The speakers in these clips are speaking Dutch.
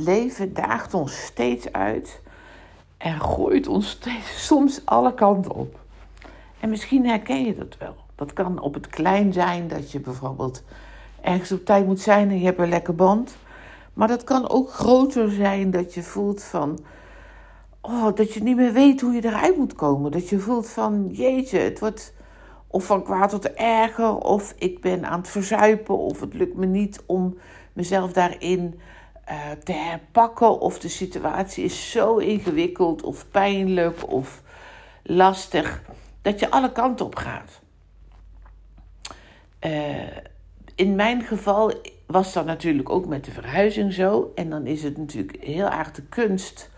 Leven daagt ons steeds uit en gooit ons steeds, soms alle kanten op. En misschien herken je dat wel. Dat kan op het klein zijn dat je bijvoorbeeld ergens op tijd moet zijn en je hebt een lekker band. Maar dat kan ook groter zijn dat je voelt van. Oh, dat je niet meer weet hoe je eruit moet komen. Dat je voelt van jeetje, het wordt of van kwaad tot erger. Of ik ben aan het verzuipen. Of het lukt me niet om mezelf daarin uh, te herpakken. Of de situatie is zo ingewikkeld of pijnlijk of lastig. Dat je alle kanten op gaat. Uh, in mijn geval was dat natuurlijk ook met de verhuizing zo. En dan is het natuurlijk heel erg de kunst.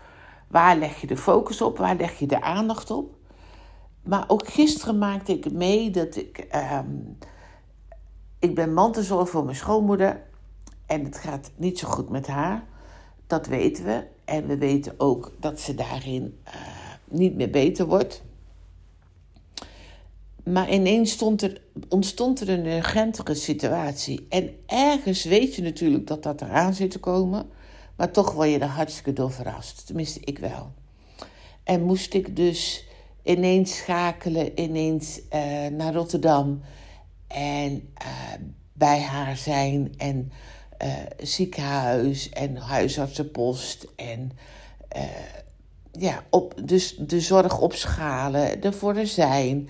Waar leg je de focus op? Waar leg je de aandacht op? Maar ook gisteren maakte ik mee dat ik. Um, ik ben mantelzorg voor mijn schoonmoeder. En het gaat niet zo goed met haar. Dat weten we. En we weten ook dat ze daarin uh, niet meer beter wordt. Maar ineens er, ontstond er een urgentere situatie. En ergens weet je natuurlijk dat dat eraan zit te komen. Maar toch word je er hartstikke door verrast. Tenminste, ik wel. En moest ik dus ineens schakelen, ineens uh, naar Rotterdam. En uh, bij haar zijn. En uh, ziekenhuis en huisartsenpost. En ja, op, dus de zorg opschalen, ervoor er zijn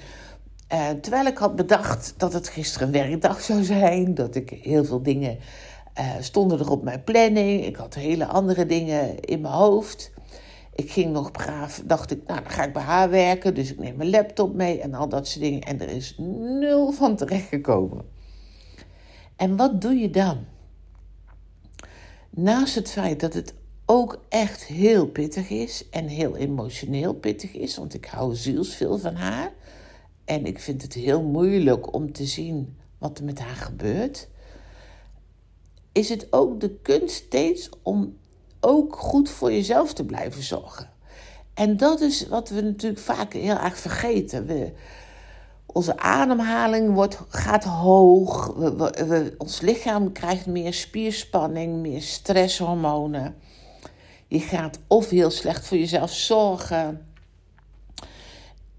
uh, terwijl ik had bedacht dat het gisteren werkdag zou zijn, dat ik heel veel dingen uh, stonden er op mijn planning. Ik had hele andere dingen in mijn hoofd. Ik ging nog braaf, dacht ik, nou dan ga ik bij haar werken, dus ik neem mijn laptop mee en al dat soort dingen. En er is nul van terechtgekomen. En wat doe je dan? Naast het feit dat het ook echt heel pittig is en heel emotioneel pittig is, want ik hou zielsveel van haar en ik vind het heel moeilijk om te zien wat er met haar gebeurt. Is het ook de kunst steeds om ook goed voor jezelf te blijven zorgen. En dat is wat we natuurlijk vaak heel erg vergeten. We, onze ademhaling wordt, gaat hoog. We, ons lichaam krijgt meer spierspanning, meer stresshormonen. Je gaat of heel slecht voor jezelf zorgen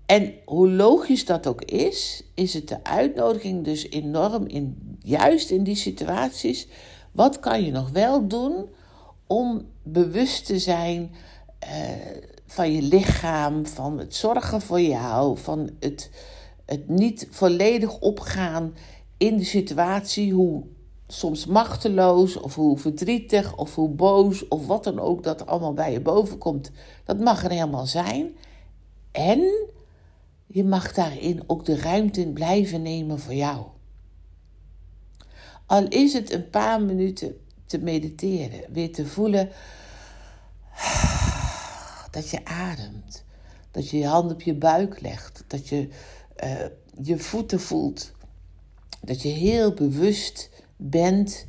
en hoe logisch dat ook is, is het de uitnodiging dus enorm in juist in die situaties. Wat kan je nog wel doen om bewust te zijn uh, van je lichaam, van het zorgen voor jou, van het, het niet volledig opgaan in de situatie, hoe soms machteloos of hoe verdrietig of hoe boos of wat dan ook dat allemaal bij je boven komt. Dat mag er helemaal zijn. En je mag daarin ook de ruimte blijven nemen voor jou. Al is het een paar minuten te mediteren, weer te voelen dat je ademt, dat je je hand op je buik legt, dat je uh, je voeten voelt, dat je heel bewust bent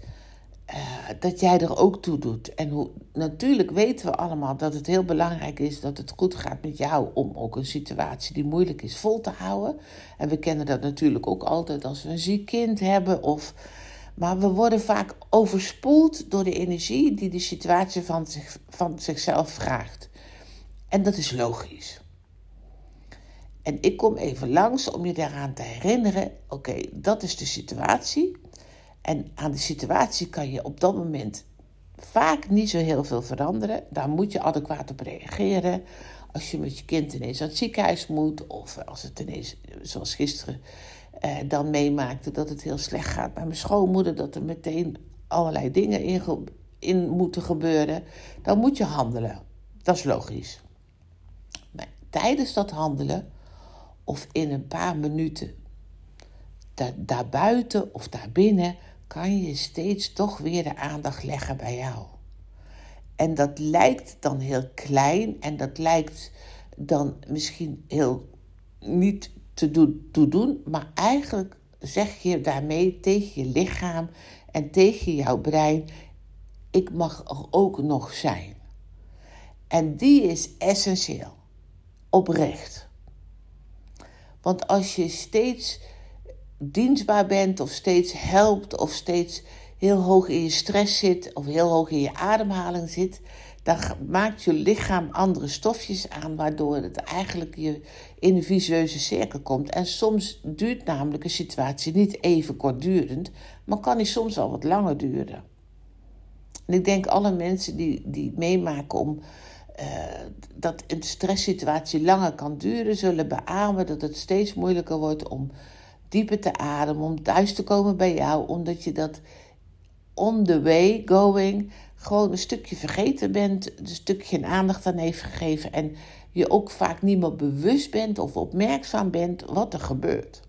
uh, dat jij er ook toe doet. En hoe, natuurlijk weten we allemaal dat het heel belangrijk is dat het goed gaat met jou om ook een situatie die moeilijk is vol te houden. En we kennen dat natuurlijk ook altijd als we een ziek kind hebben of. Maar we worden vaak overspoeld door de energie die de situatie van, zich, van zichzelf vraagt. En dat is logisch. En ik kom even langs om je daaraan te herinneren: oké, dat is de situatie. En aan de situatie kan je op dat moment vaak niet zo heel veel veranderen. Daar moet je adequaat op reageren. Als je met je kind ineens aan het ziekenhuis moet, of als het ineens, zoals gisteren, eh, dan meemaakte dat het heel slecht gaat bij mijn schoonmoeder, dat er meteen allerlei dingen in, in moeten gebeuren, dan moet je handelen. Dat is logisch. Maar tijdens dat handelen, of in een paar minuten da daarbuiten of daarbinnen kan je steeds toch weer de aandacht leggen bij jou. En dat lijkt dan heel klein en dat lijkt dan misschien heel niet te doen, te doen maar eigenlijk zeg je daarmee tegen je lichaam en tegen jouw brein: ik mag er ook nog zijn. En die is essentieel, oprecht. Want als je steeds dienstbaar bent of steeds helpt of steeds heel hoog in je stress zit of heel hoog in je ademhaling zit, dan maakt je lichaam andere stofjes aan, waardoor het eigenlijk je in een visueuze cirkel komt. En soms duurt namelijk een situatie niet even kortdurend, maar kan die soms al wat langer duren. En ik denk alle mensen die, die meemaken om uh, dat een stresssituatie langer kan duren, zullen beamen dat het steeds moeilijker wordt om dieper te ademen, om thuis te komen bij jou, omdat je dat on the way going gewoon een stukje vergeten bent, een stukje aandacht aan heeft gegeven en je ook vaak niet meer bewust bent of opmerkzaam bent wat er gebeurt.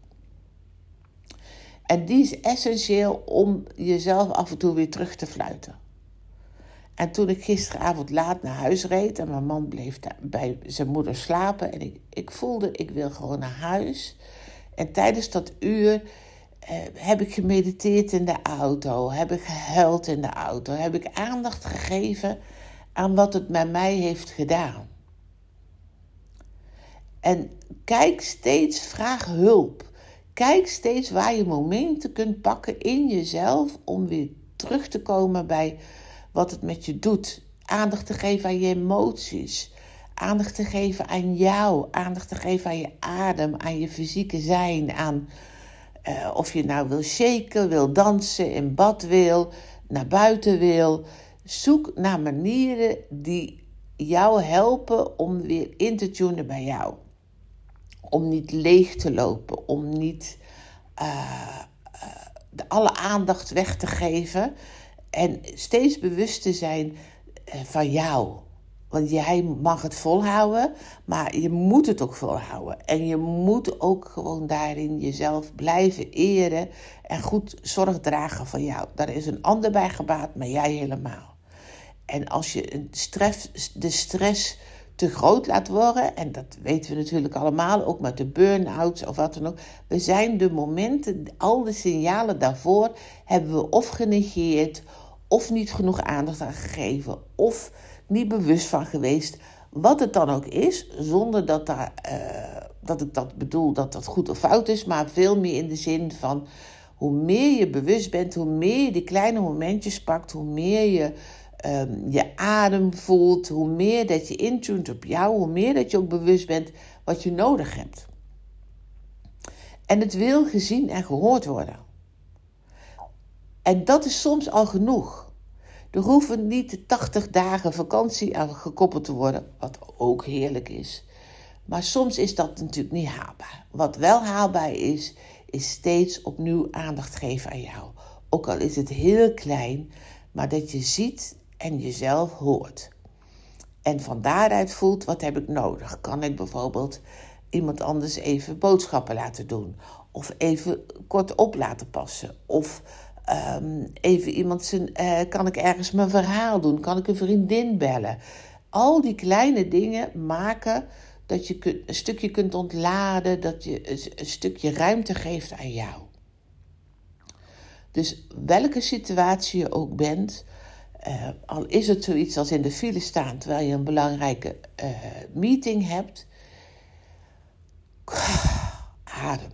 En die is essentieel om jezelf af en toe weer terug te fluiten. En toen ik gisteravond laat naar huis reed en mijn man bleef bij zijn moeder slapen en ik, ik voelde ik wil gewoon naar huis. En tijdens dat uur eh, heb ik gemediteerd in de auto, heb ik gehuild in de auto, heb ik aandacht gegeven aan wat het met mij heeft gedaan. En kijk steeds, vraag hulp. Kijk steeds waar je momenten kunt pakken in jezelf om weer terug te komen bij wat het met je doet. Aandacht te geven aan je emoties. Aandacht te geven aan jou. Aandacht te geven aan je adem, aan je fysieke zijn, aan uh, of je nou wil shaken, wil dansen, in bad wil, naar buiten wil. Zoek naar manieren die jou helpen om weer in te tunen bij jou. Om niet leeg te lopen, om niet uh, uh, alle aandacht weg te geven. En steeds bewust te zijn van jou. Want jij mag het volhouden, maar je moet het ook volhouden. En je moet ook gewoon daarin jezelf blijven eren en goed zorg dragen van jou. Daar is een ander bij gebaat, maar jij helemaal. En als je de stress te groot laat worden, en dat weten we natuurlijk allemaal, ook met de burn-outs of wat dan ook. We zijn de momenten, al de signalen daarvoor, hebben we of genegeerd, of niet genoeg aandacht aan gegeven, of niet bewust van geweest. Wat het dan ook is, zonder dat, daar, uh, dat ik dat bedoel dat dat goed of fout is, maar veel meer in de zin van hoe meer je bewust bent, hoe meer je die kleine momentjes pakt, hoe meer je um, je adem voelt, hoe meer dat je intunt op jou, hoe meer dat je ook bewust bent wat je nodig hebt. En het wil gezien en gehoord worden. En dat is soms al genoeg. Er hoeven niet 80 dagen vakantie aan gekoppeld te worden, wat ook heerlijk is. Maar soms is dat natuurlijk niet haalbaar. Wat wel haalbaar is, is steeds opnieuw aandacht geven aan jou. Ook al is het heel klein, maar dat je ziet en jezelf hoort. En van daaruit voelt, wat heb ik nodig? Kan ik bijvoorbeeld iemand anders even boodschappen laten doen? Of even kort op laten passen? Of Um, even iemand zijn, uh, kan ik ergens mijn verhaal doen? Kan ik een vriendin bellen? Al die kleine dingen maken dat je een stukje kunt ontladen, dat je een, stukje ruimte geeft aan jou. Dus welke situatie je ook bent, uh, al is het zoiets als in de file staan terwijl je een belangrijke uh, meeting hebt, adem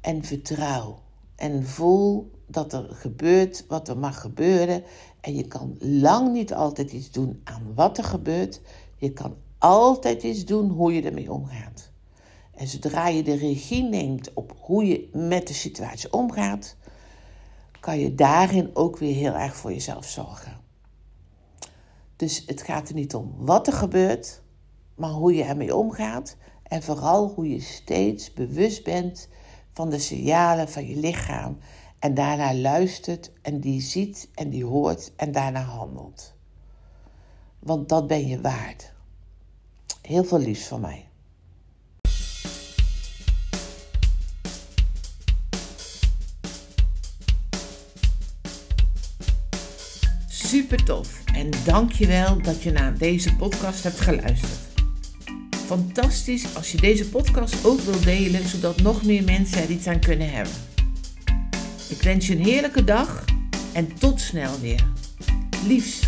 en vertrouw en voel dat er gebeurt wat er mag gebeuren. En je kan lang niet altijd iets doen aan wat er gebeurt. Je kan altijd iets doen hoe je ermee omgaat. En zodra je de regie neemt op hoe je met de situatie omgaat, kan je daarin ook weer heel erg voor jezelf zorgen. Dus het gaat er niet om wat er gebeurt, maar hoe je ermee omgaat. En vooral hoe je steeds bewust bent van de signalen van je lichaam en daarna luistert en die ziet en die hoort en daarna handelt. Want dat ben je waard. Heel veel liefs van mij. Super tof en dankjewel dat je naar deze podcast hebt geluisterd. Fantastisch als je deze podcast ook wilt delen, zodat nog meer mensen er iets aan kunnen hebben. Ik wens je een heerlijke dag en tot snel weer. Liefs.